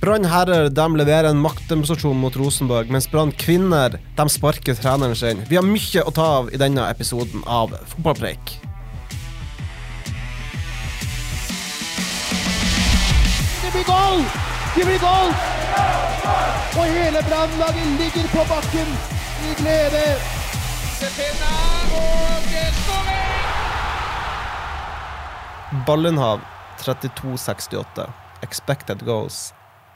Brann herrer de leverer en maktdemonstrasjon mot Rosenborg, mens Brann kvinner de sparker treneren sin. Vi har mye å ta av i denne episoden av Fotballpreik. Det blir goal! Det blir goal! Og hele brannlaget ligger på bakken i glede. Ballenhav 32,68. Expected goals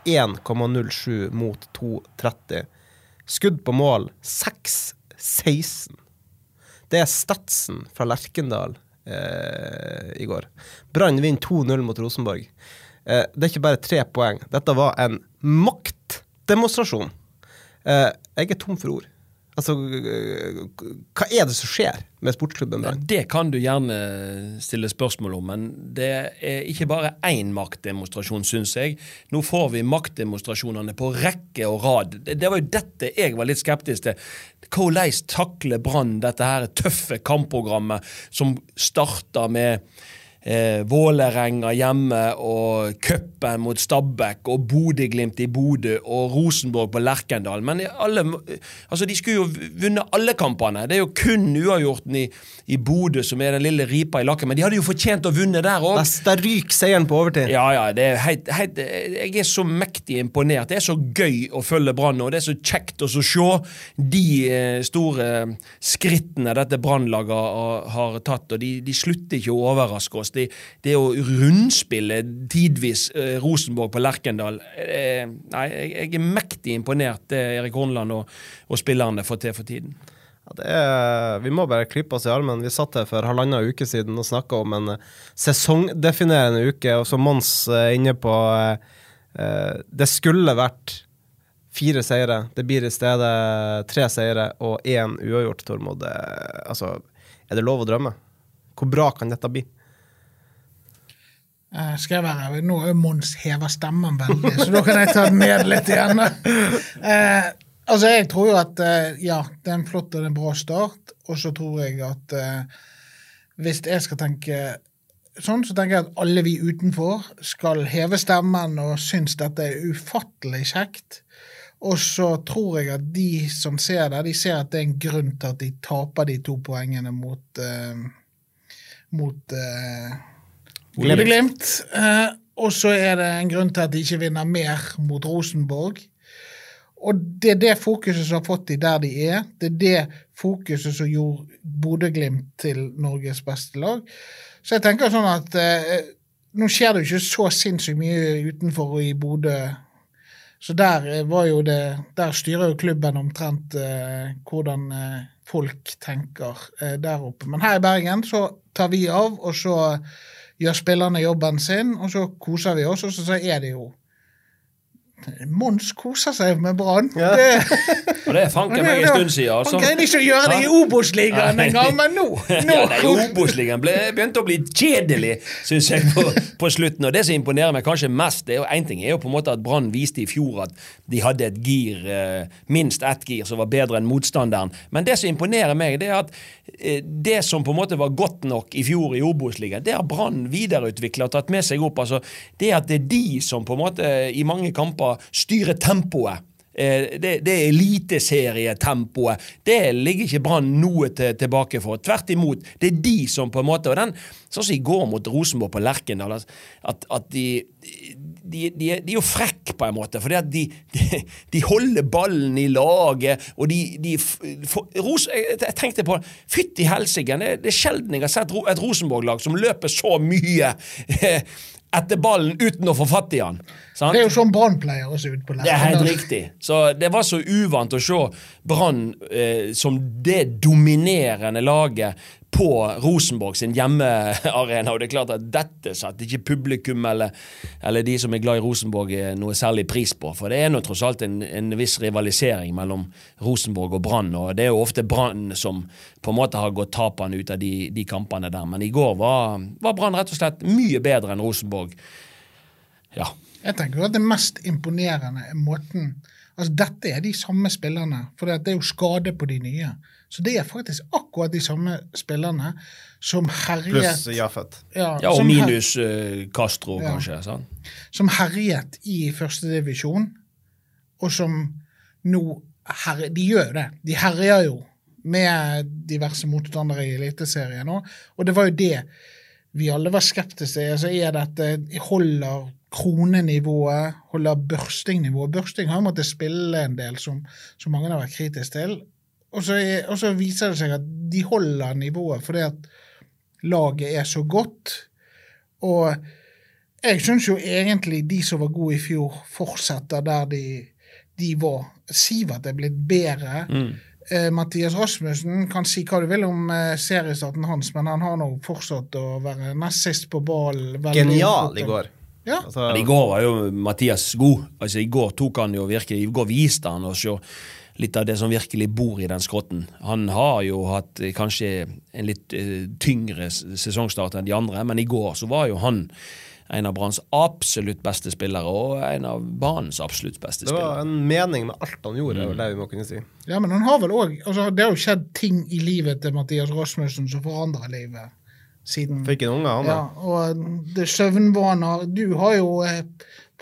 1,07 mot 2,30. Skudd på mål 6,16. Det er statsen fra Lerkendal eh, i går. Brann vinner 2-0 mot Rosenborg. Eh, det er ikke bare tre poeng. Dette var en maktdemonstrasjon. Eh, jeg er tom for ord. Altså, hva er det som skjer med sportsklubben Brann? Det kan du gjerne stille spørsmål om, men det er ikke bare én maktdemonstrasjon, syns jeg. Nå får vi maktdemonstrasjonene på rekke og rad. Det, det var jo dette jeg var litt skeptisk til. Hvordan takler Brann dette her tøffe kampprogrammet som starter med eh, Vålerenga hjemme og cupen mot Stabæk og Bodø-Glimt i Bodø og Rosenborg på Lerkendal. Men alle, altså de skulle jo vunnet alle kampene. Det er jo kun uavgjorten i, i Bodø som er den lille ripa i lakken, men de hadde jo fortjent å vunne der òg. Da ryker seieren på overtid. Ja, ja, det er heit, heit, jeg er så mektig imponert. Det er så gøy å følge Brann, og det er så kjekt å se de eh, store skrittene dette Brannlaget har tatt. og De, de slutter ikke å overraske oss. De, det å rundspille tidvis eh, Rosenborg på Lerkendal eh, Nei, jeg, er mektig imponert det Erik Horneland og, og spillerne får til for tiden. Ja, er, vi må bare klippe oss i armen. Vi satt her for halvannen uke siden og snakka om en eh, sesongdefinerende uke, og som Mons er inne på eh, eh, Det skulle vært fire seire. Det blir i stedet tre seire og én uavgjort, Tormod. Altså, er det lov å drømme? Hvor bra kan dette bli? Eh, skal jeg være Nå er Mons hever stemmen veldig, så da kan jeg ta den ned litt igjen. Eh, altså, jeg tror jo at eh, ja, det er en flott og en bra start, og så tror jeg at eh, hvis jeg skal tenke sånn, så tenker jeg at alle vi utenfor skal heve stemmen og synes dette er ufattelig kjekt. Og så tror jeg at de som ser det, de ser at det er en grunn til at de taper de to poengene mot eh, mot eh, Bodø-Glimt. Eh, og så er det en grunn til at de ikke vinner mer mot Rosenborg. Og det er det fokuset som har fått de der de er. Det er det fokuset som gjorde Bodø-Glimt til Norges beste lag. Så jeg tenker sånn at eh, nå skjer det jo ikke så sinnssykt mye utenfor og i Bodø. Så der eh, var jo det Der styrer jo klubben omtrent eh, hvordan eh, folk tenker eh, der oppe. Men her i Bergen så tar vi av, og så gjør spillerne jobben sin, og så koser vi oss, og så, er det jo Mons koser seg med Brann. Ja. Det- Og det er fanken meg en stund siden. altså. Han greide ikke å gjøre det i Obos-ligaen engang, men nå, nå. Ja, Obos-ligaen begynte å bli kjedelig, syns jeg, på, på slutten. Og det som imponerer meg kanskje mest, det er jo én ting er jo på en måte at Brann viste i fjor at de hadde et gir, eh, minst ett gir som var bedre enn motstanderen. Men det som imponerer meg, det er at eh, det som på en måte var godt nok i fjor i Obos-ligaen, det har Brann videreutvikla og tatt med seg opp. Altså, det at det er de som på en måte i mange kamper styrer tempoet. Eh, Det, det eliteserietempoet. Det ligger ikke Brann noe til, tilbake for. Tvert imot. Det er de som på en måte Og den, sånn som i går mot Rosenborg på Lerkendal, at, at de, de, de, er- de er jo frekke på en måte. fordi at de, de, de holder ballen i laget, og de for, Ros, jeg, jeg tenkte på Fytti helsike! Det, det er sjelden jeg har sett et Rosenborg-lag som løper så mye etter ballen uten å få fatt i han. Sant? Det er jo sånn Brann pleier å se ut på Det er helt riktig. Så det var så uvant å se Brann eh, som det dominerende laget på Rosenborg sin hjemmearena. Og det er klart at dette satte ikke publikum eller, eller de som er glad i Rosenborg eh, noe særlig pris på. For det er nå tross alt en, en viss rivalisering mellom Rosenborg og Brann. Og det er jo ofte Brann som på en måte har gått tapende ut av de, de kampene der. Men i går var, var Brann rett og slett mye bedre enn Rosenborg. Ja. Jeg tenker jo at det mest imponerende er måten Altså, dette er de samme spillerne, for det er jo skade på de nye. Så det er faktisk akkurat de samme spillerne som herjet Pluss Jaffet. Ja, ja og minus uh, Castro, Ja. kanskje. sant? som herjet i førstedivisjon, og som nå her, De gjør jo det. De herjer jo med diverse motstandere i Eliteserien òg, og det var jo det vi alle var skeptiske. Altså, er dette Holder kronenivået, holder børstingnivået? Børsting har måttet spille en del, som, som mange har vært kritiske til. Og så, er, og så viser det seg at de holder nivået fordi at laget er så godt. Og jeg syns jo egentlig de som var gode i fjor, fortsetter der de, de var. Sivert er blitt bedre. Eh, Mathias Rasmussen kan si hva du vil om eh, seriestarten hans, men han har nå fortsatt å være nest sist på ballen. Genial i går. Ja. Altså, I går var jo Mathias god. Altså I går tok han jo virkelig, i går viste han oss jo litt av det som virkelig bor i den skrotten. Han har jo hatt eh, kanskje en litt uh, tyngre sesongstart enn de andre, men i går så var jo han en av Branns absolutt beste spillere, og en av banens absolutt beste spillere. det var en mening med alt han gjorde, Mm. det vi må kunne si. Ja, men han har vel også, altså, Det har jo skjedd ting i livet til Mathias Rasmussen som forandrer livet siden Fikk en unge, han da. Ja, og det er søvnvaner Du har jo eh,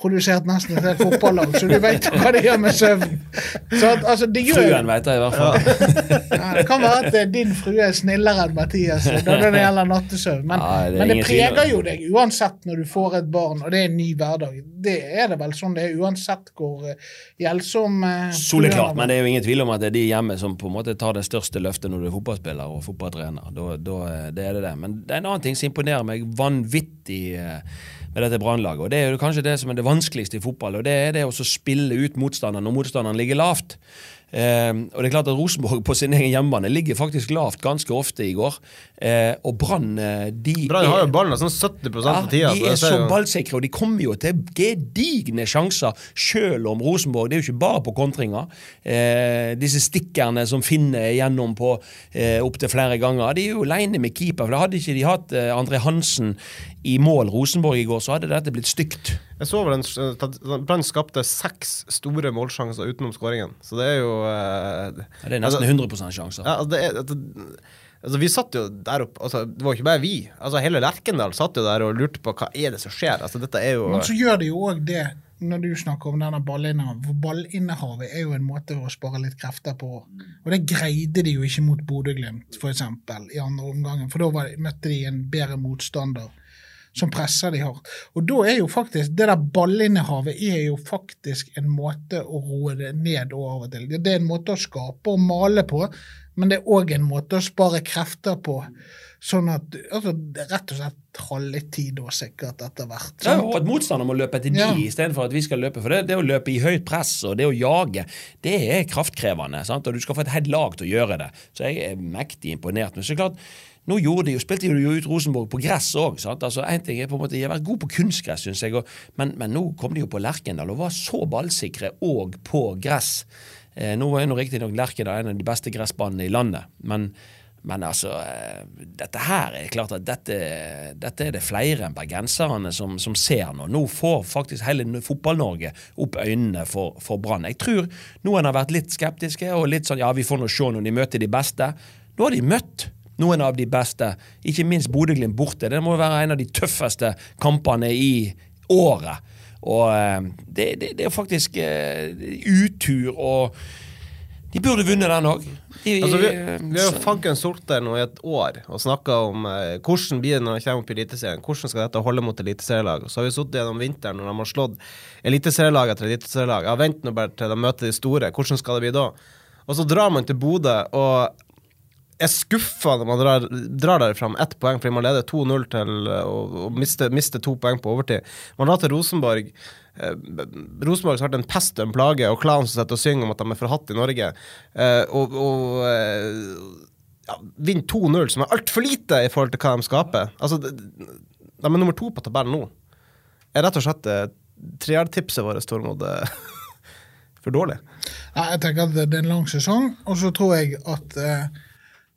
produsert nesten et helt fotballag, så du vet hva det gjør med søvn. Så at, altså, det gjør Fruen vet jeg i hvert fall. ja, Det kan være at eh, din frue er snillere enn Mathias eh, når det gjelder nattesøvn, men, Ja, det men det preger jo deg uansett når du får et barn, og det er en ny hverdag. Det er det vel sånn det er uansett hvor gjeldsom hjelpsom eh, Soleklart, men det er jo ingen tvil om at det er de hjemme som på en måte tar det største løftet når du er fotballspiller og fotballtrener. Da, da, det er det det. Men det er en annen ting som imponerer meg vanvittig eh, med dette Brannlaget, og det er jo kanskje det som er det vanskeligste i fotball, og det er det å spille ut motstanderen når motstanderen ligger lavt. Eh, og det er klart at Rosenborg på sin egen hjemmebane ligger faktisk lavt ganske ofte i går. Eh, og Brann eh, de Brann har er- jo ballen sånn 70 ja, av tida. de er så ballsikre, og de kommer jo til gedigne sjanser, selv om Rosenborg Det er jo ikke bare på kontringer. Eh, disse stikkerne som finner igjennom på eh, opptil flere ganger, de er jo aleine med keeper. for da Hadde ikke de hatt eh, André Hansen i mål Rosenborg i går, så hadde dette blitt stygt. Jeg så vel en Brann skapte seks store målsjanser utenom skåringen, så det er jo eh, Ja, det er nesten 100 sjanser. Ja, altså, det er, det, altså, vi satt jo der oppe altså, Det var ikke bare vi. Altså, hele Lerkendal satt jo der og lurte på hva er det som skjer. Altså, dette er jo Men så gjør det jo òg det, når du snakker om denne ballinnehavet. For ballinnehavet er jo en måte å spare litt krefter på. Og det greide de jo ikke mot Bodø-Glimt, f.eks., i andre omgang. For da var, møtte de en bedre motstander som presser de hardt. Og da er jo faktisk Det der ballinnehavet er jo faktisk en måte å roe det ned og av og til. Det er en måte å skape og male på, men det er òg en måte å spare krefter på. Sånn at altså, Rett og slett halve tid da sikkert etter hvert. Ja, sant? og at motstanderen må løpe etter de Ja. istedenfor at vi skal løpe. For det, det å løpe i høyt press og det å jage, det er kraftkrevende. Sant? Og du skal få et helt lag til å gjøre det. Så jeg er mektig imponert. Men så klart, nå gjorde de jo, spilte de jo ut Rosenborg på gress òg. Altså, en ting er på en måte, De har vært gode på kunstgress, syns jeg, og, men, men nå kom de jo på Lerkendal og var så ballsikre òg på gress. Eh, nå er nå riktignok Lerkendal en av de beste gressbanene i landet, men men altså, eh, dette her er klart at dette, dette er det flere enn bergenserne som, som ser nå. Nå får faktisk hele Fotball-Norge opp øynene for, for Brann. Jeg tror noen har vært litt skeptiske og litt sånn ja, vi får nå se når de møter de beste. Nå har de møtt noen av de beste, ikke minst Bodø-Glimt borte. Det må være en av de tøffeste kampene i året. Og eh, det, det, det er faktisk eh, utur og De burde vunnet den òg. Altså, vi, vi har jo fanken sorter nå i et år og snakka om eh, hvordan blir det når de kommer opp i Eliteserien. Hvordan skal dette holde mot eliteserielag? Så har vi sittet gjennom vinteren når de har slått eliteserielag etter eliteserielag. Ja, vent nå bare til de møter de store. Hvordan skal det bli da? Og så drar man til Bodø og er skuffa når man drar, drar derfra med ett poeng fordi man leder 2-0 til å og, og mister, mister to poeng på overtid. Man drar til Rosenborg. Eh, Rosenborg har vært en pest og en plage, og klanen som sitter og synger om at de er forhatt i Norge. Eh, og og eh, ja, vinner 2-0, som er altfor lite i forhold til hva de skaper. Altså, de, de er nummer to på tabellen nå. Er rett og slett eh, treertipset vårt, Tormod, eh, for dårlig? Ja, jeg tenker at det er en lang sesong, og så tror jeg at eh,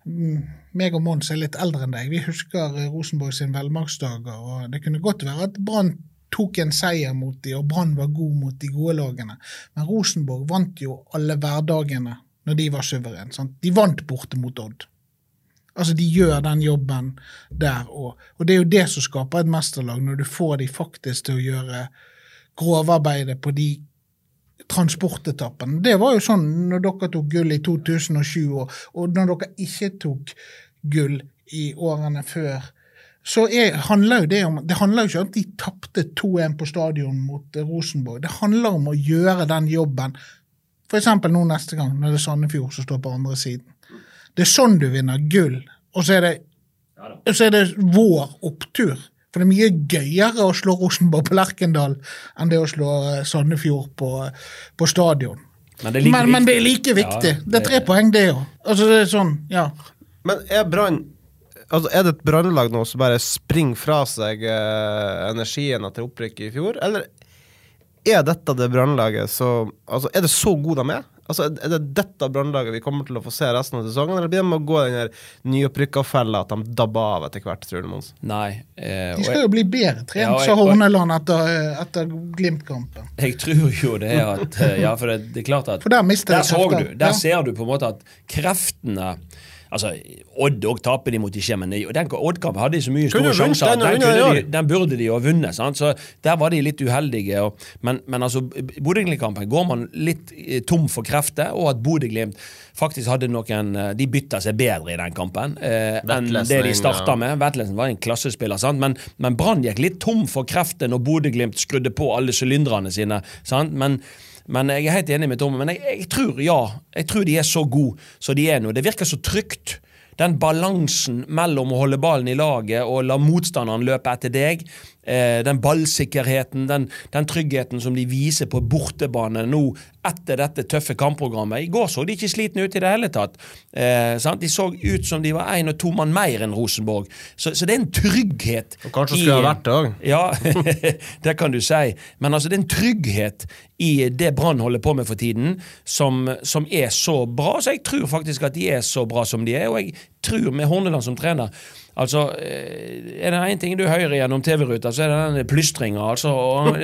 meg og Mons er litt eldre enn deg. Vi husker Rosenborg sin velmaktsdager, og det kunne godt være at Brann tok en seier mot de, og Brann var god mot de gode lagene. Men Rosenborg vant jo alle hverdagene når de var suverene. sant? De vant borte mot Odd. Altså, De gjør den jobben der òg. Og det er jo det som skaper et mesterlag, når du får de faktisk til å gjøre grovarbeidet på de transportetappene. Det var jo sånn når dere tok gull i 2007, og, og når dere ikke tok gull i årene før. Så er, handler det om Det handler jo ikke om at de tapte 2-1 på stadion mot eh, Rosenborg. Det handler om å gjøre den jobben. F.eks. nå neste gang, når det er Sandefjord som står på andre siden. Det er sånn du vinner gull. Og så er det, så er det vår opptur. For det er mye gøyere å slå Rosenborg på Lerkendal enn det å slå eh, Sandefjord på, på stadion. Men det er like men, men det er like viktig. Ja, det er tre poeng, det òg. Altså, det er sånn, ja. Men er Brann altså Er det et brannlag nå som bare springer fra seg eh, energien etter opprykket i fjor, eller er dette det brannlaget som altså Er det så gode de er? Altså, Er det dette brannlaget vi kommer til å få se resten av sesongen, eller blir de å gå den der nyopprykka-fella at de dabber av etter hvert, tror du, Mons? Nei. Eh, De skal jeg, jo bli bedre trent, Ja, sa Horneland etter, etter Glimt-kampen. jeg tror jo det er at eh, Ja, for det, det er klart at For der mister Der de så krefter. du. Der Ja. ser du på en måte at kreftene Altså, Odd òg taper de mot ikke, men den Odd-kampen hadde de så mye store sjanser. den Den, de, den burde de jo ha vunnet. Sant? Så Der var de litt uheldige. Og, men, men altså, Bodø-Glimt-kampen går man litt eh, tom for krefter, og at Bodø-Glimt faktisk hadde noen eh, De bytta seg bedre i den kampen eh, enn det de starta ja. med. Vetlesen var en klassespiller, sant? men, men Brann gikk litt tom for krefter når Bodø-Glimt skrudde på alle sylinderne sine. Sant? Men men jeg er helt enig med Tomme. Men jeg, jeg tror ja, jeg tror de er så gode som de er nå. Det virker så trygt. Den balansen mellom å holde ballen i laget og la motstanderen løpe etter deg. Eh, den ballsikkerheten, den, den tryggheten som de viser på bortebane nå etter dette tøffe kampprogrammet. I går så de ikke slitne ut i det hele tatt. Eh, sant? De så ut som de var én og to mann mer enn Rosenborg. Så, så det er en trygghet. Og kanskje skulle ha vært det òg. Ja, det kan du si. Men altså, det er en trygghet i det Brann holder på med for tiden, som, som er så bra. Så jeg tror faktisk at de er så bra som de er, og jeg tror med Horneland som trener Altså, eh, Er det én ting du hører gjennom TV-ruta, så er det den plystringa. Altså, og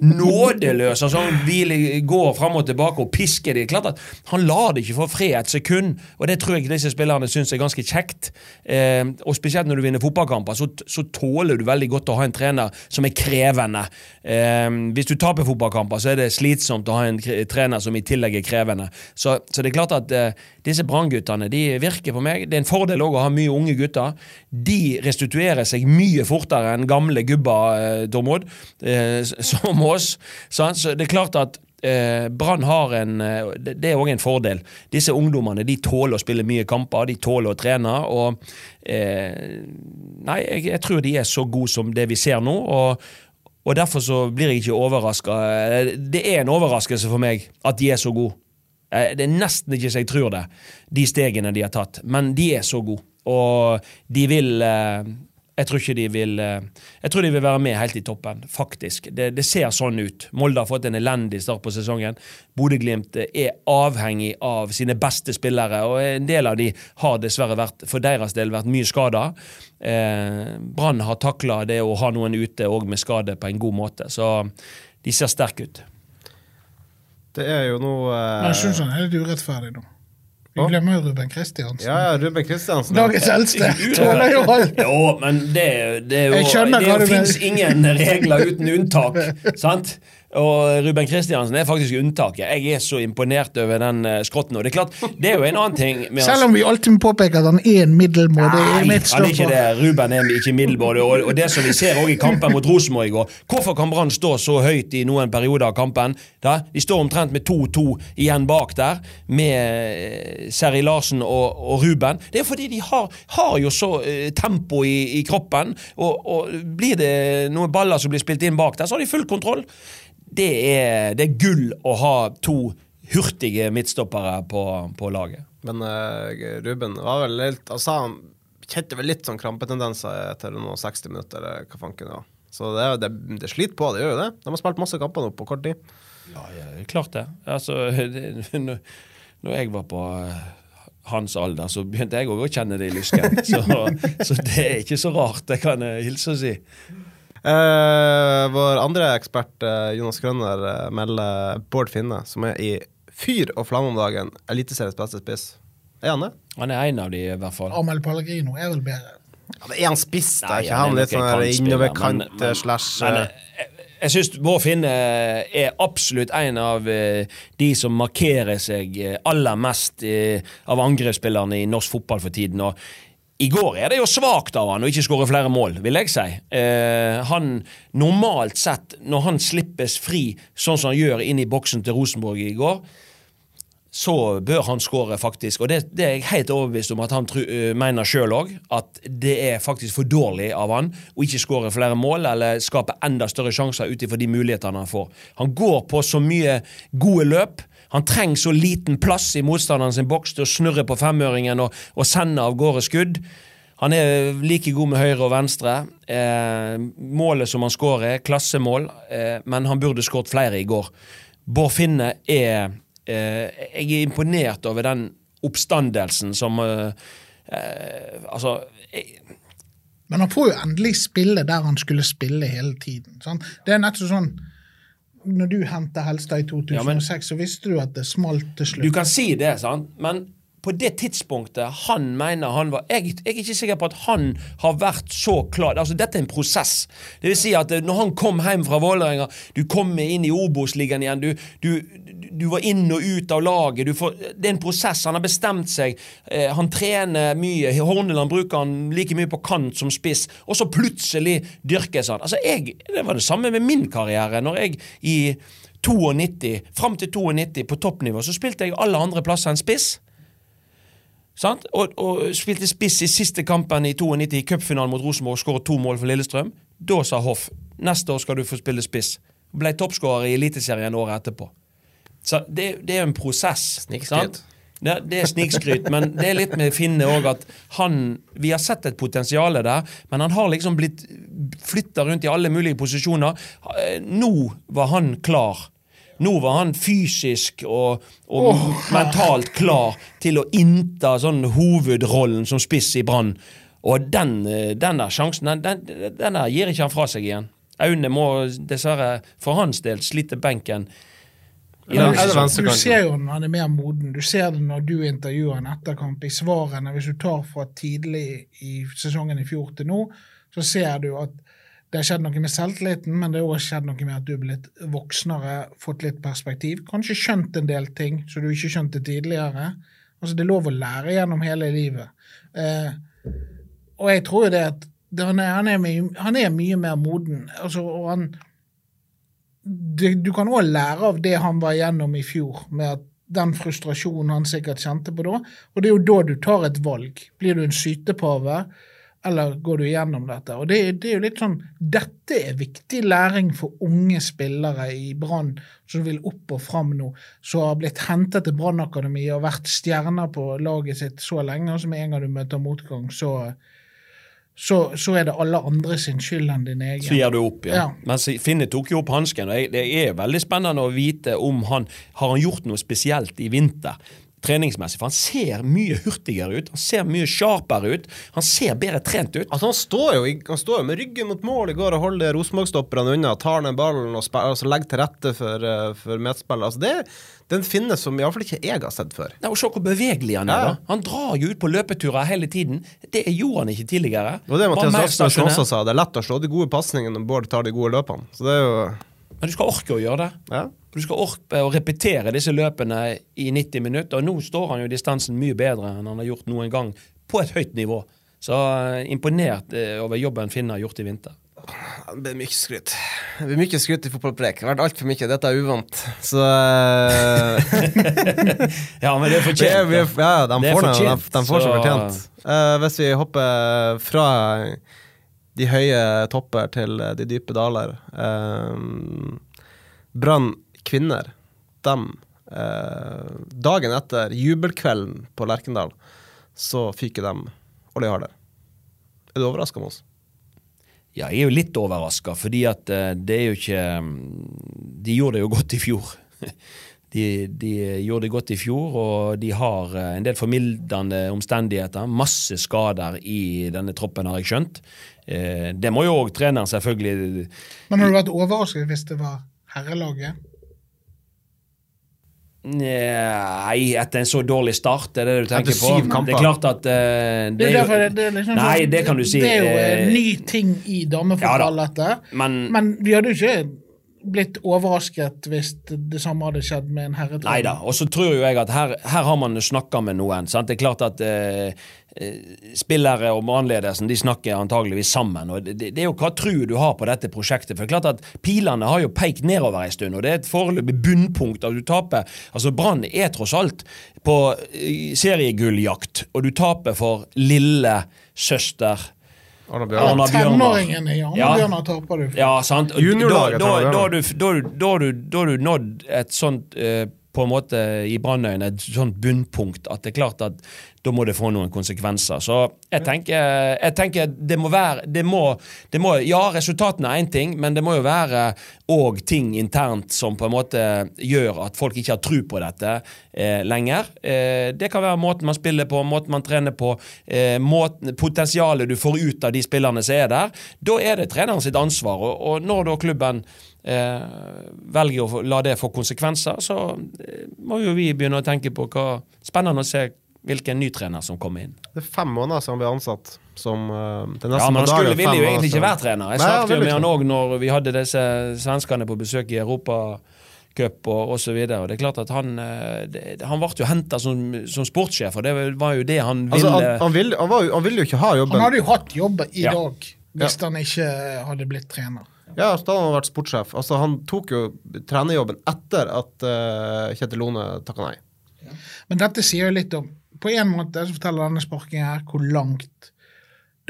nådeløs. altså Han går fram og tilbake og pisker de. Klart at Han lar det ikke få fred et sekund, og det tror jeg disse spillerne syns er ganske kjekt. Eh, og Spesielt når du vinner fotballkamper, så, så tåler du veldig godt å ha en trener som er krevende. Eh, hvis du taper fotballkamper, så er det slitsomt å ha en trener som i tillegg er krevende. Så, så det er klart at eh, disse Brann-guttene virker på meg. Det er en fordel også å ha mye unge gutter. De restituerer seg mye fortere enn gamle gubber, eh, Tormod, eh, som oss. Så det er klart at eh, Brann har en Det er òg en fordel. Disse ungdommene de tåler å spille mye kamper, de tåler å trene. og eh, Nei, jeg, jeg tror de er så gode som det vi ser nå. og og Derfor så blir jeg ikke overraska. Det er en overraskelse for meg at de er så gode. Det er nesten ikke så jeg tror det, de stegene de har tatt. Men de er så gode. Og de vil eh, Jeg tror ikke de vil eh, Jeg tror de vil være med helt i toppen, faktisk. Det, det ser sånn ut. Molde har fått en elendig start på sesongen. Bodø-Glimt er avhengig av sine beste spillere, og en del av de har dessverre vært, for deres del vært mye skada. Eh, Brann har takla det å ha noen ute og med skade på en god måte, så de ser sterke ut. Det er jo noe eh, Men jeg syns han er litt urettferdig nå. Vi glemmer jo Ruben Kristiansen. Ja, ja, Ruben Kristiansen. Dagens eldste. Tåler jo alt. Jo, men det, det er jo Det fins ingen regler uten unntak. sant? Og Ruben Kristiansen er faktisk unntaket. Jeg er så imponert over den eh, skrotten. Og det er klart, det er jo en annen ting med Selv om vi alltid påpeker at han er en middelmådig midtstopper. det. Ruben er ikke middelmådig. Og, og det som vi ser også i kampen mot Rosenborg i går Hvorfor kan Brann stå så høyt i noen perioder av kampen? Da? De står omtrent med 2-2 igjen bak der, med eh, Seri Larsen og, og Ruben. Det er fordi de har, har jo så eh, tempo i, i kroppen, og, og blir det noen baller som blir spilt inn bak der, så har de full kontroll. Det er, det er gull å ha to hurtige midtstoppere på, på laget. Men uh, Ruben var vel litt Altså, han kjente vel litt sånn krampetendenser etter noen 60 minutter, eller hva fanken det var. Så det, det, det sliter på, det gjør jo det. De har spilt masse kamper nå på kort tid. Ja, ja, klart det. Altså, det, når, jeg var på eh, hans alder, så begynte jeg òg å kjenne det i lysken. Så, så det er ikke så rart, det kan jeg hilse å si. Eh, vår andre ekspert, eh, Jonas Grønner, eh, melder Bård Finne, som er i fyr og flamme om dagen, Eliteseriens beste spiss. Er han det? Han er en av de, i hvert fall. Amel Pellegrino er vel bedre. Ja, men er han spiss, da? Ikke han litt sånn innoverkant slash men, Jeg syns Bård Finne er absolutt en av de som markerer seg aller mest av angrepsspillerne i norsk fotball for tiden. og i går er det jo svakt av han å ikke skåre flere mål, vil jeg si. Eh, han Normalt sett, når han slippes fri sånn som han gjør inn i boksen til Rosenborg i går, så bør han skåre, faktisk. Og det, det er jeg helt overbevist om at han tru, uh, mener sjøl òg. At det er faktisk for dårlig av han å ikke skåre flere mål eller skape enda større sjanser ut ifra de mulighetene han får. Han går på så mye gode løp. Han trenger så liten plass i motstanderen sin boks til å snurre på femøringen og, og sende av gårde skudd. Han er like god med høyre og venstre. Eh, målet som han skårer, er klassemål, eh, men han burde skåret flere i går. Bård Finne er eh, Jeg er imponert over den oppstandelsen som eh, eh, Altså jeg, Men han får jo endelig spille der han skulle spille hele tiden. Sant? Det er nettopp sånn Når du henta Helstad i 2006, Ja, men- så visste du at det smalt til slutt. Du kan si det, sant? men på det tidspunktet han mener han var jeg, jeg er ikke sikker på at han har vært så klar. Altså, Dette er en prosess. Det vil si at eh, når han kom hjem fra Vålerenga, du kom inn i Obos-ligaen igjen, du, du, du var inn og ut av laget. Får, det er en prosess. Han har bestemt seg. Eh, han trener mye. Horneland bruker han like mye på kant som spiss, og så plutselig dyrkes han. Altså, jeg, Det var det samme med min karriere. Når jeg i 92, fram til 92 på toppnivå, så spilte jeg alle andre plasser enn spiss. Og, og spilte spiss i siste kampen i 92 i cupfinalen mot Rosenborg og skåret to mål for Lillestrøm. Da sa Hoff neste år skal du få spille spiss. Ble toppskårer i Eliteserien året etterpå. Så det, det er en prosess. Snikskryt. Det, det er snikskryt, men det er litt med Finne òg at han Vi har sett et potensial der, men han har liksom blitt flytta rundt i alle mulige posisjoner. Eh, Nå var han klar. Nå var han fysisk og, og mentalt klar til å innta sånn hovedrollen som spiss i Brann. Og den, eh, den der sjansen, den, den, den der gir ikke han fra seg igjen. Aune må dessverre for hans del slite benken. Ja, venstre Du ser jo når han er mer moden. Du ser det når du intervjuer han etter kamp. I svarene, hvis du tar fra tidlig i sesongen i fjor til nå, så ser du at det har skjedd noe med selvtilliten, men det har også skjedd noe med at du er blitt voksnere, fått litt perspektiv. Kanskje skjønt en del ting som du ikke skjønte tidligere. Altså, Det er lov å lære gjennom hele livet. Eh, og jeg tror jo det at det, han, er, han, er mye, han er mye mer moden. Altså, og han det, du kan òg lære av det han var igjennom i fjor, med at den frustrasjonen han sikkert kjente på da. Og det er jo da du tar et valg. Blir du en sytepave, eller går du gjennom dette? Og det, det er jo litt sånn Dette er viktig læring for unge spillere i Brann som vil opp og fram nå, som har blitt hentet til Brannakademiet og vært stjerner på laget sitt så lenge, og som en gang du møter motgang, så så, så er det alle andre sin skyld enn din egen. Så gir du opp, ja. Ja. Men Finne tok jo opp hansken. og jeg- Det er veldig spennende å vite om han har han gjort noe spesielt i vinter. Treningsmessig, for Han ser mye hurtigere ut, han ser mye sharpere ut, han ser bedre trent ut. Altså, han, står jo, han står jo med ryggen mot mål i går og holder Rosenborg-stopperne unna. Tar ned ballen og altså, legger til rette for, eh, for medspillet. Altså, det, den finnes som iallfall ikke jeg har sett før. Nei, og Se hvor bevegelig han er. Ja. da. Han drar jo ut på løpeturer hele tiden. Det gjorde han ikke tidligere. Og det Mathias mer også sa. Det er lett å slå de gode pasningene når Bård tar de gode løpene. Så det er jo Men du skal orke å gjøre det. Ja. Du skal orke å repetere disse løpene i 90 minutter. Og nå står han jo i distansen mye bedre enn han har gjort noen gang, på et høyt nivå. Så eh, imponert eh, over jobben Finn har gjort i vinter. Det blir mye skryt. Det blir mye skryt i fotballpreik. Det har vært altfor mye. Dette er uvant. Så eh, Ja, men det er vi er, fortjent. er. Ja, de Det er får det. De, fortjent, de får seg så- fortjent. Uh, hvis vi hopper fra de høye topper til de dype daler eh, Brann kvinner, de Eh, dagen etter jubelkvelden på Lerkendal, så fyker de Olje Harder. Er du overraska, oss? Ja, jeg er jo litt overraska, fordi at eh, det er jo ikke mm, De gjorde det jo godt i fjor. De, de gjorde det godt i fjor, og de har eh, en del formildende omstendigheter. Masse skader i denne troppen, har jeg skjønt. Eh, Det må jo òg treneren selvfølgelig Men hadde du vært overrasket hvis det var herrelaget? Nei, etter en så dårlig start, er det det du tenker på? kamper. Det er klart at uh, Det det er er derfor jo, det, det er liksom Nei, sånn- det kan du si. Det er jo eh, en ny ting i damefotball, Ja da. dette. Men, Men vi hadde jo ikke blitt overrasket hvis det, samme hadde skjedd med en herretrener. Nei da. Og så tror jo jeg at her, her har man snakka med noen. Sant? Det er klart at eh, eh, spillere og brannledelsen de snakker antageligvis sammen. og det, det er jo hva tru du har på dette prosjektet. For det er klart at Pilene har jo peikt nedover en stund, og det er et foreløpig bunnpunkt at du taper. Altså Brann er tross alt på eh, seriegulljakt, og du taper for lille søster. Arna Bjørnar. Tenåringen i Arne Bjørnar taper. Ja, sant. Juniorlaget da, har du- da har du nådd et sånt eh, på en måte i Brannøyene et sånt bunnpunkt at det er klart at da må det få noen konsekvenser. Så jeg tenker, jeg tenker det må være det må, det må, Ja, resultatene er én ting, men det må jo være òg ting internt som på en måte gjør at folk ikke har tro på dette eh, lenger. Eh, det kan være måten man spiller på, måten man trener på, eh, måten, potensialet du får ut av de spillerne som er der. Da er det treneren sitt ansvar. Og, og når da klubben eh, velger å la det få konsekvenser, så eh, må jo vi begynne å tenke på hva Spennende å se hvilken ny trener som kommer inn. Det er fem måneder siden han ble ansatt som uh, det er Ja, men han skulle, ville jo egentlig ikke være trener. Jeg snakket jo med han òg når vi hadde disse svenskene på besøk i Europacup og osv. Det er klart at han eh, det, Han ble jo henta som, som sportssjef, og det var jo det han ville Altså, han, han, ville, han, var, jo- han ville jo ikke ha jobben. Han hadde jo hatt jobb i Ja. dag hvis han ikke hadde blitt trener. Ja, da hadde han vært sportssjef. Altså, han tok jo trenerjobben etter at uh, Kjetil Lone takka nei. Men dette sier jo litt om På en måte så forteller denne sparkingen her hvor langt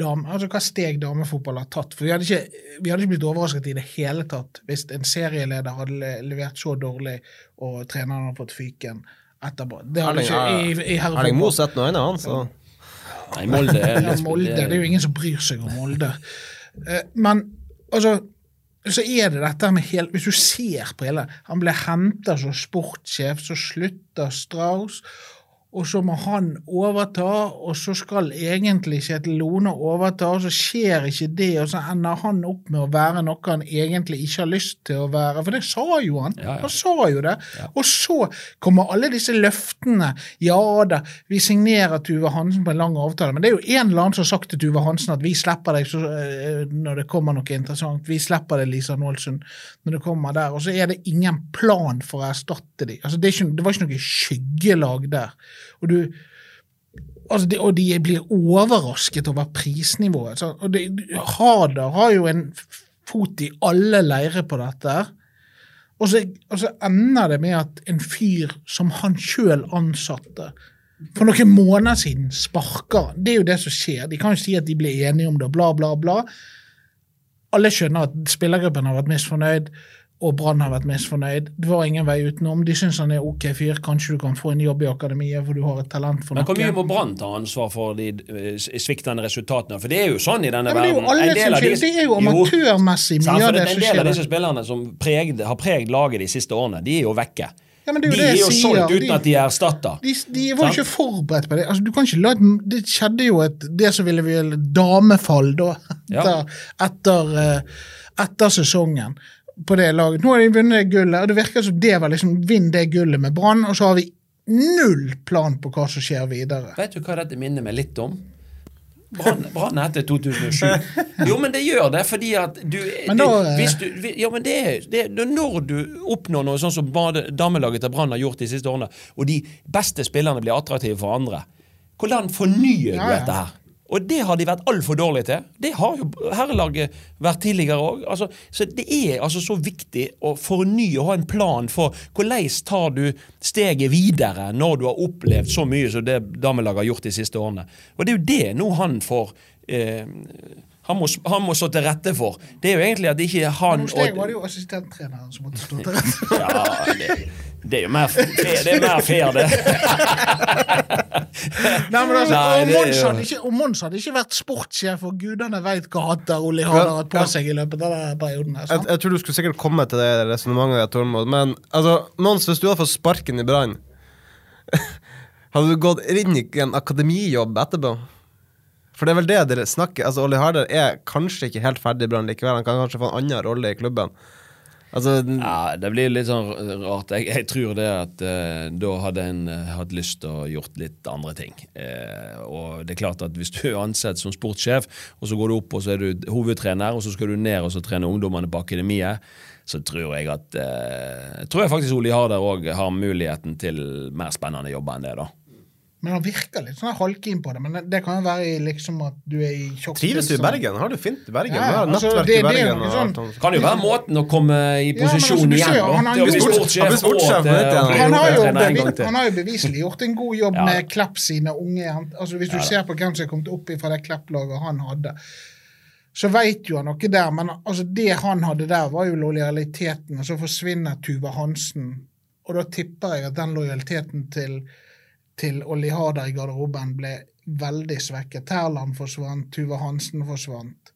dame, altså hva steg damefotball har tatt. For vi hadde, ikke, vi hadde ikke blitt overrasket i det hele tatt hvis en serieleder hadde le, levert så dårlig og treneren hadde fått fyken etterpå. Det hadde ikke i, i Erling herrefotball. Moe sett noe annet, han. Så. Nei, Molde er Ja, Molde. Det er jo ingen som bryr seg om Molde. Eh, Men altså så er det dette med hele Hvis du ser på hele Han ble henta som sportssjef, så slutter Strauss. Og så må han overta, og så skal egentlig Kjetil Lone overta, og så skjer ikke det, og så ender han opp med å være noe han egentlig ikke har lyst til å være. For det sa jo han. Ja, ja. Han sa jo det. Og så kommer alle disse løftene. Ja da, vi signerer Tuve Hansen på en lang avtale, men det er jo en eller annen som har sagt til Tuve Hansen at vi slipper deg så, eh, når det kommer noe interessant. Vi slipper deg, Lisa Nålsund, når det kommer der. Og så er det ingen plan for å erstatte dem. Altså, det, ikke, det var ikke noe skyggelag der. Og du Altså de, og de blir overrasket over prisnivået. Så, og det, Hader har jo en fot i alle leirer på dette. Og så, og så ender det med at en fyr som han sjøl ansatte for noen måneder siden sparker. Det er jo det som skjer. De kan jo si at de ble enige om det, bla, bla, bla. Alle skjønner at spillergruppen har vært misfornøyd, og Brann har vært misfornøyd. Det var ingen vei utenom. De syns han er ok fyr. Kanskje du kan få en jobb i akademiet, for du har et talent for noe. Men hvor mye må Brann ta ansvar for de eh, sviktende resultatene? For det er jo sånn i denne Ja, men det er jo verden. En de- Det er jo amatørmessig mye av det En som del av disse spillerne som pregd, har pregd laget de siste årene, de er jo vekke. Ja, er jo de det er jo solgt uten De- at de er erstatta. De, de var jo ikke forberedt på det. Altså, du kan ikke la det skjedde jo et, det som ville vel damefall da, Ja. etter, etter, eh, etter sesongen på det laget. Nå har de vunnet det gullet, og det virker som det var liksom vinn det gullet med Brann, og så har vi null plan på hva som skjer videre. Vet du hva dette minner meg litt om? Brann etter 2007. Jo, men det gjør det, fordi at du, Men da, eh, hvis du Ja, men det er det, det, Når du oppnår noe sånn som damelaget til Brann har gjort de siste årene, og de beste spillerne blir attraktive for andre, hvordan fornyer Ja, du ja. dette her? Og det har de vært altfor dårlige til. Det har jo herrelaget vært tidligere òg. Altså, så det er altså så viktig å fornye og ha en plan for hvordan tar du steget videre når du har opplevd så mye som det damelaget har gjort de siste årene. Og det er jo det nå han får eh, Han må, han må stå til rette for. Det er jo egentlig at ikke han Hos deg var det jo assistenttreneren som måtte stå til rette. Ja, det, det er jo mer, fair, det er mer fair, det. Nei, men altså, Nei, er Mons hadde ikke, og Mons hadde ikke vært sportssjef, og gudene veit hva hatter Oli har hatt på seg i løpet av denne perioden. her, Jeg, jeg tror du skulle sikkert komme til det resonnementet, Tormod. Men altså, Mons, hvis du hadde fått sparken i Brann, hadde du gått inn i en akademijobb etterpå? For det er vel det dere snakker Altså, Olli Harder er kanskje ikke helt ferdig i Brann likevel. Han kan kanskje få en annen rolle i klubben. Altså, Ja, Det blir litt sånn rart. Jeg, jeg tror det at eh, da hadde en eh, hatt lyst til å gjort litt andre ting. Eh, og det er klart at Hvis du er ansett som sportssjef, og så går du opp og så er du hovedtrener, og så skal du ned og så trene ungdommene på akademiet, så tror jeg at eh, tror jeg faktisk Oli Harder òg har muligheten til mer spennende jobber enn det. da. Men han virker litt sånn halvkeen på det. Men det, kan jo være i liksom at du er i sjokk. trives du i Bergen? Har du fint i Bergen? Ja, altså, nettverk det- i det er Bergen. Det sånn-. Kan jo være måten å komme i posisjon ja, igjen på. han han bli Han han har jo beviselig gjort en god jobb Ja. med Klepp sine unge. Altså, hvis du ser på hvem som er kommet opp fra det Klepp-laget han hadde, så veit jo han noe der. Men altså, det han hadde der, var jo lojaliteten, og så forsvinner Tuva Hansen. Og da tipper jeg at den lojaliteten til, til Olli Hader i garderoben ble veldig svekket. Terland forsvant, Tuva Hansen forsvant.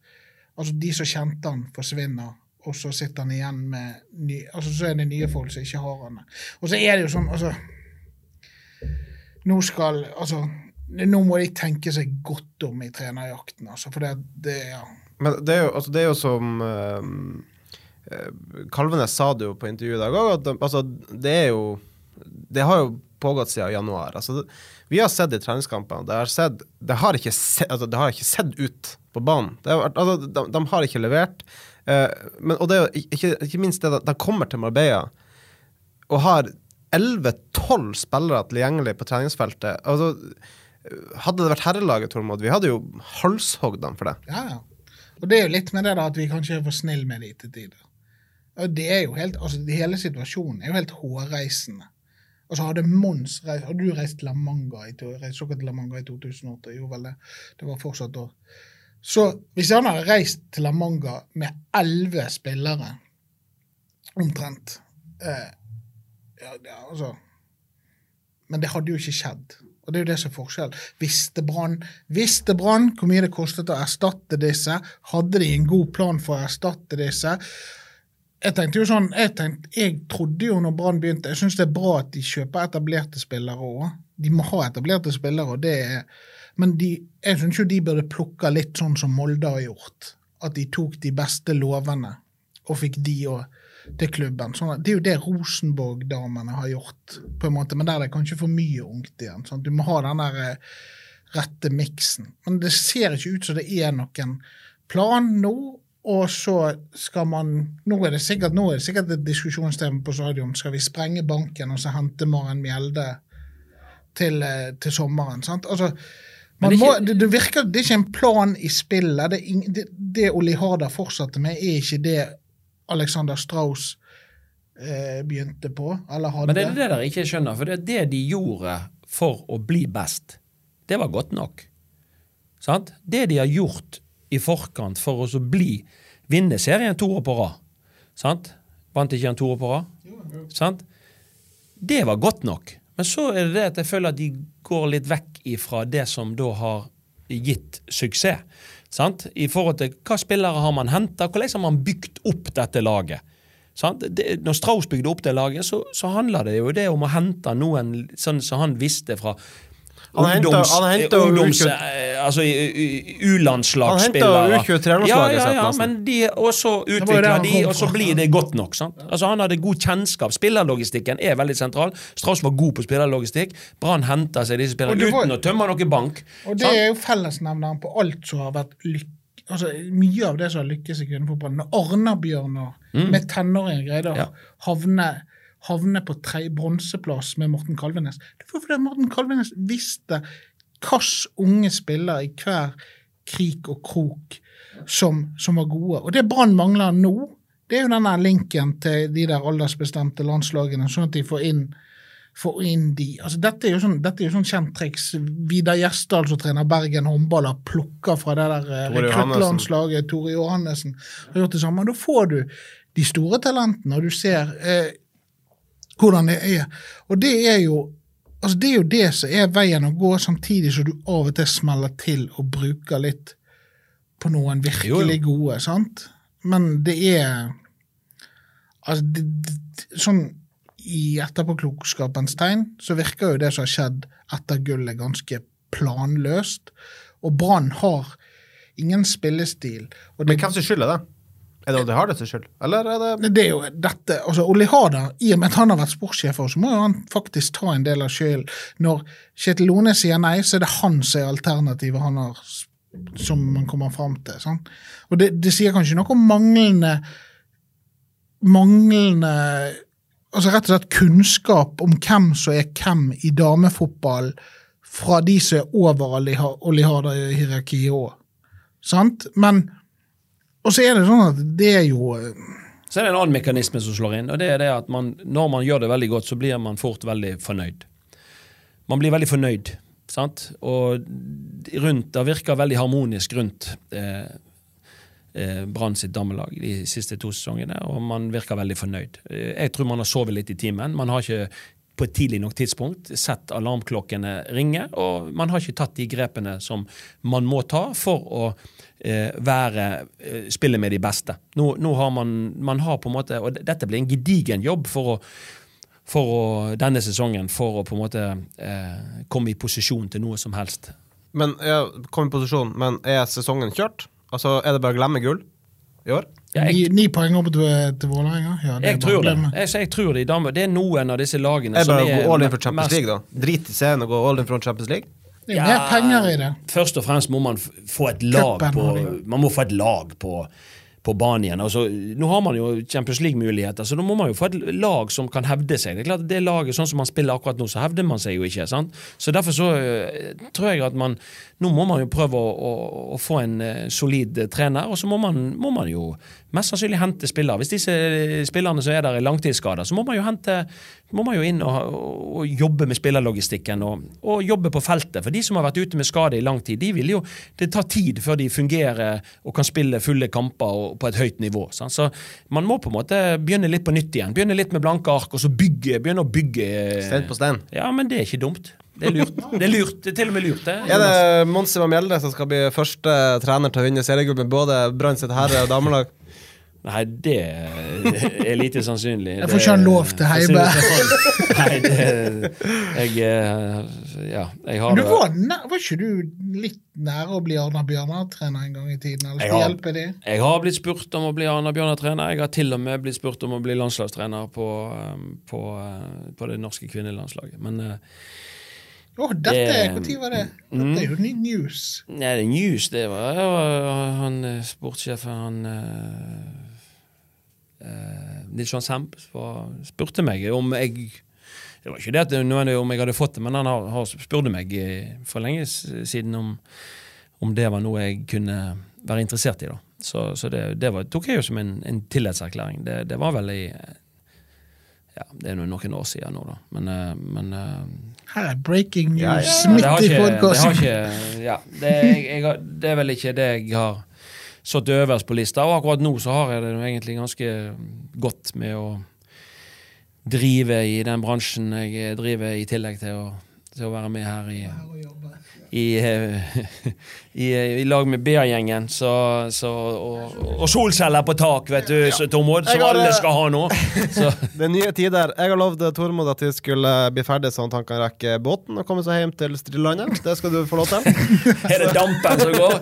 Altså, de som kjente han, forsvinner. Og så sitter han igjen med ny, altså så er det nye folk som ikke har han. Og så er det jo sånn, altså Nå skal Altså, nå må de tenke seg godt om i trenerjakten, altså. For det, det ja. Men det er jo, altså, det er jo som eh, Kalvenes sa det jo på intervjuet i dag òg, at altså, det er jo Det har jo pågått siden januar. Altså, vi har sett i treningskampene Det har, sett, det har, ikke, se, altså, det har ikke sett ut på banen. Har, altså, de, de har ikke levert. Eh, men, og det er ikke, ikke minst det at de kommer til Marbella og har 11-12 spillere tilgjengelig på treningsfeltet. Altså, hadde det vært herrelaget, Tormod, vi hadde jo halshogd dem for det. Ja, ja. Og det er jo litt med det da at vi kanskje er for snille med dem til tider. Og det er jo helt, altså Hele situasjonen er jo helt hårreisende. Altså Hadde Mons reist Hadde du reist La Manga i, såkalt La Manga i 2008? Jo vel, det, det var fortsatt da. Så hvis han hadde reist til La Manga med elleve spillere, omtrent eh, ja, ja, altså Men det hadde jo ikke skjedd. Og det er jo det som er forskjellen. Visste Brann visste Brann hvor mye det kostet å erstatte disse? Hadde de en god plan for å erstatte disse? Jeg tenkte jo sånn, jeg, tenkte, jeg trodde jo når Brann begynte Jeg syns det er bra at de kjøper etablerte spillere òg. De må ha etablerte spillere, det er Men de, jeg syns jo de burde plukke litt sånn som Molde har gjort. At de tok de beste lovene og fikk de òg til klubben. Sånn det er jo det Rosenborg-damene har gjort, på en måte, men der er det kanskje for mye ungt igjen. Sånn. Du må ha den der eh, rette miksen. Men det ser ikke ut som det er noen plan nå. Og så skal man Nå er det sikkert, er det sikkert et diskusjonstema på stadion. Skal vi sprenge banken og så hente Maren Mjelde til, eh, til sommeren? sant? Altså, man det ikke, må, det, det virker det er ikke en plan i spillet. Det, det, det Oli Harder fortsatte med, er ikke det Alexander Strauss eh, begynte på, eller hadde. Men det er det dere ikke skjønner, for det, det de gjorde for å bli best, det var godt nok. Sant? Det de har gjort i forkant for å bli vinne serien to år på rad sant? Vant ikke han to år på rad? Sant? Det var godt nok. Men så er det det at jeg føler at de går litt vekk ifra det som da har gitt suksess. Sant? I forhold til hva spillere har man henta, hvordan har man bygd opp dette laget. Sant? Det, når Strauss bygde opp det laget, så, så handla det jo det om å hente noen sånn som han visste fra ungdoms, han ungdoms U20 eh, altså i- Han U-landslagsspillere. hentet henta U23-landslaget Ja, ja, ja, men de, og så var jo der utvikla de, og så blir det godt nok. sant? Altså Han hadde god kjennskap. Spillerlogistikken er veldig sentral. Strauss var god på spillerlogistikk. Brann henta seg disse spillerne var- uten å tømme noe bank. Og det sant? er jo fellesnevneren på alt som har vært lykke Altså, Mye av det som har lykkes i kvinnefotballen. Når Arna-Bjørnar med tenåringer greide å Ja. havne, havne på tre- bronseplass med Morten Kalvenes Det var fordi Morten Kalvenes visste hvilke unge spillere i hver krik og krok som, som var gode. Og det Brann mangler nå, det er jo denne linken til de der aldersbestemte landslagene, sånn at de får inn få inn de. Altså, dette, er jo sånn, dette er jo sånn kjent triks. Vidar Gjesdal, som trener Bergen håndball, har plukka fra det der eh, rekruttlandslaget. Tore Johannessen har gjort det samme. Da får du de store talentene, og du ser eh, hvordan det er. Og det er jo altså det er jo det som er veien å gå, samtidig som du av og til smeller til og bruker litt på noen virkelig gode, sant? Men det er Altså, det, det, sånn i etterpåklokskapens tegn så virker jo det som har skjedd etter gullet, ganske planløst. Og Brann har ingen spillestil. Men hvem som skyld er det? Er det Olli Harder sin skyld? Eller er det det er jo dette, altså Olli Harder, I og med at han har vært sportssjef, så må jo han faktisk ta en del av skylden. Når Kjetil Lone sier nei, så er det han som er alternativet han har, som man kommer fram til. Sant? Og det, det sier kanskje noe om manglende manglende altså rett og slett kunnskap om hvem som er hvem i damefotball, fra de som er over Olli Harder i hierarkiet òg. Sant? Men Og så er det sånn at det er jo eh, Så er det en annen mekanisme som slår inn, og det er det at man, når man gjør det veldig godt, så blir man fort veldig fornøyd. Man blir veldig fornøyd, sant? Og rundt, det virker veldig harmonisk rundt eh, eh, Brann sitt dammelag de siste to sesongene, og man virker veldig fornøyd. Eh, jeg tror man har sovet litt i timen. Man har ikke på et tidlig nok tidspunkt sett alarmklokkene ringe, og man har ikke tatt de grepene som man må ta for å eh, være eh, spille med de beste. Nå, nå har man, man har på en måte, og Dette blir en gedigen jobb for å for å, denne sesongen for å på en måte eh, komme i posisjon til noe som helst. Men ja, Kom i posisjon, men er sesongen kjørt? Altså, Er det bare å glemme gull i år? Ja, ni, jeg, ni poeng opp til, til Vålerenga. Ja, jeg tror det. Jeg, jeg tror det, i det er noen av disse lagene jeg som er gå all in for Champions mest- League, da? Drit i serien og gå all in for Champions League? Det er mer penger i det. Først og fremst må man f- få et lag Køppen, på. Man må få et lag på, på banen igjen. Altså, nå har man jo Champions League-muligheter, så da må man jo få et lag som kan hevde seg. Det er klart det laget, sånn som man spiller akkurat nå, så hevder man seg jo ikke. sant? Så derfor så øh, tror jeg at man Nå må man jo prøve å, å, å få en øh, solid øh, trener, og så må man, må man jo mest sannsynlig hente spillere. Hvis disse spillerne som er der er langtidsskader, så må man jo hente må man jo inn og, og jobbe med spillerlogistikken og, og jobbe på feltet. For de som har vært ute med skade i lang tid, de vil jo Det tar tid før de fungerer og kan spille fulle kamper og på et høyt nivå. Sant? Så man må på en måte begynne litt på nytt igjen. Begynne litt med blanke ark, og så bygge, begynne å bygge Stein på stein. Ja, men det er ikke dumt. Det er lurt. Det er lurt. Det er til og med lurt, det. Er det Mons Mjelde som skal bli første trener til å vinne seriegull med både Brann sitt herre- og damelag? Nei, det er lite sannsynlig. Jeg får ikke han lov til Heibe. Nei, det Jeg eh, Ja, jeg har det. var, var ikke du litt nære å bli Arna Bjørnar-trener en gang i tiden? Eller skal hjelpe de? Jeg har blitt spurt om å bli Arna Bjørnar-trener. Jeg har til og med blitt spurt om å bli landslagstrener på, eh, på, eh, på det norske kvinnelandslaget. Men Oh, dette Det- Når var det? Mm. Dette er jo ny news. Nei, det er news, det var det var han sportssjefen, han Nils Johan Semb spurte meg om jeg Det var ikke det at det om jeg hadde fått det, men han har, har spurte meg eh, for lenge siden om, om det var noe jeg kunne være interessert i. da. Så, så det, det var, tok jeg jo som en, en tillitserklæring. Det, det var vel i eh, ja, Det er noen år siden nå, da. Men, eh, men eh, Her er breaking news Ja, ja, ja. midt i podkasten. ja, det, jeg, jeg det er vel ikke det jeg har satt øverst på lista. Og akkurat nå så har jeg det egentlig ganske godt med å drive i den bransjen jeg driver, i tillegg til å, til å være med her i i, i, i lag med BA-gjengen. Så, så, og, og solceller på tak, vet du, så, Tormod, som alle skal ha nå. Så, Det er nye tider. Jeg har lovd Tormod at vi skulle bli ferdig sånn at han kan rekke båten og komme seg hjem til Strilandet. Det skal du få lov til. er det dampen som går?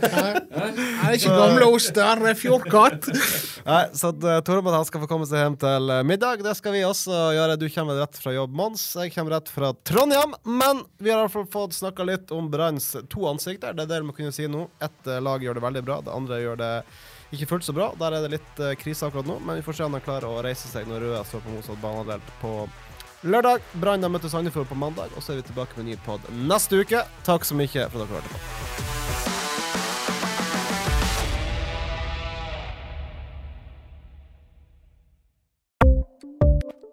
Er ikke gamle oster, det er fjordkatt. Nei, så uh, Tormod han skal få komme seg hjem til eh, middag. Det skal vi også gjøre. Du kommer rett fra jobb, Mons. Jeg kommer rett fra Trondheim. Men vi har i hvert fall fått snakka litt om Branns to ansikter. Det er det vi kunne si nå. Ett eh, lag gjør det veldig bra, det andre gjør det ikke fullt så bra. Der er det litt krise akkurat nå, men vi får se om de klarer å reise seg når Røa står på motsatt banedel på lørdag. Brann møter Sandefjord på mandag, og så er vi tilbake med ny pod neste uke. Takk så mye for at dere hørte på.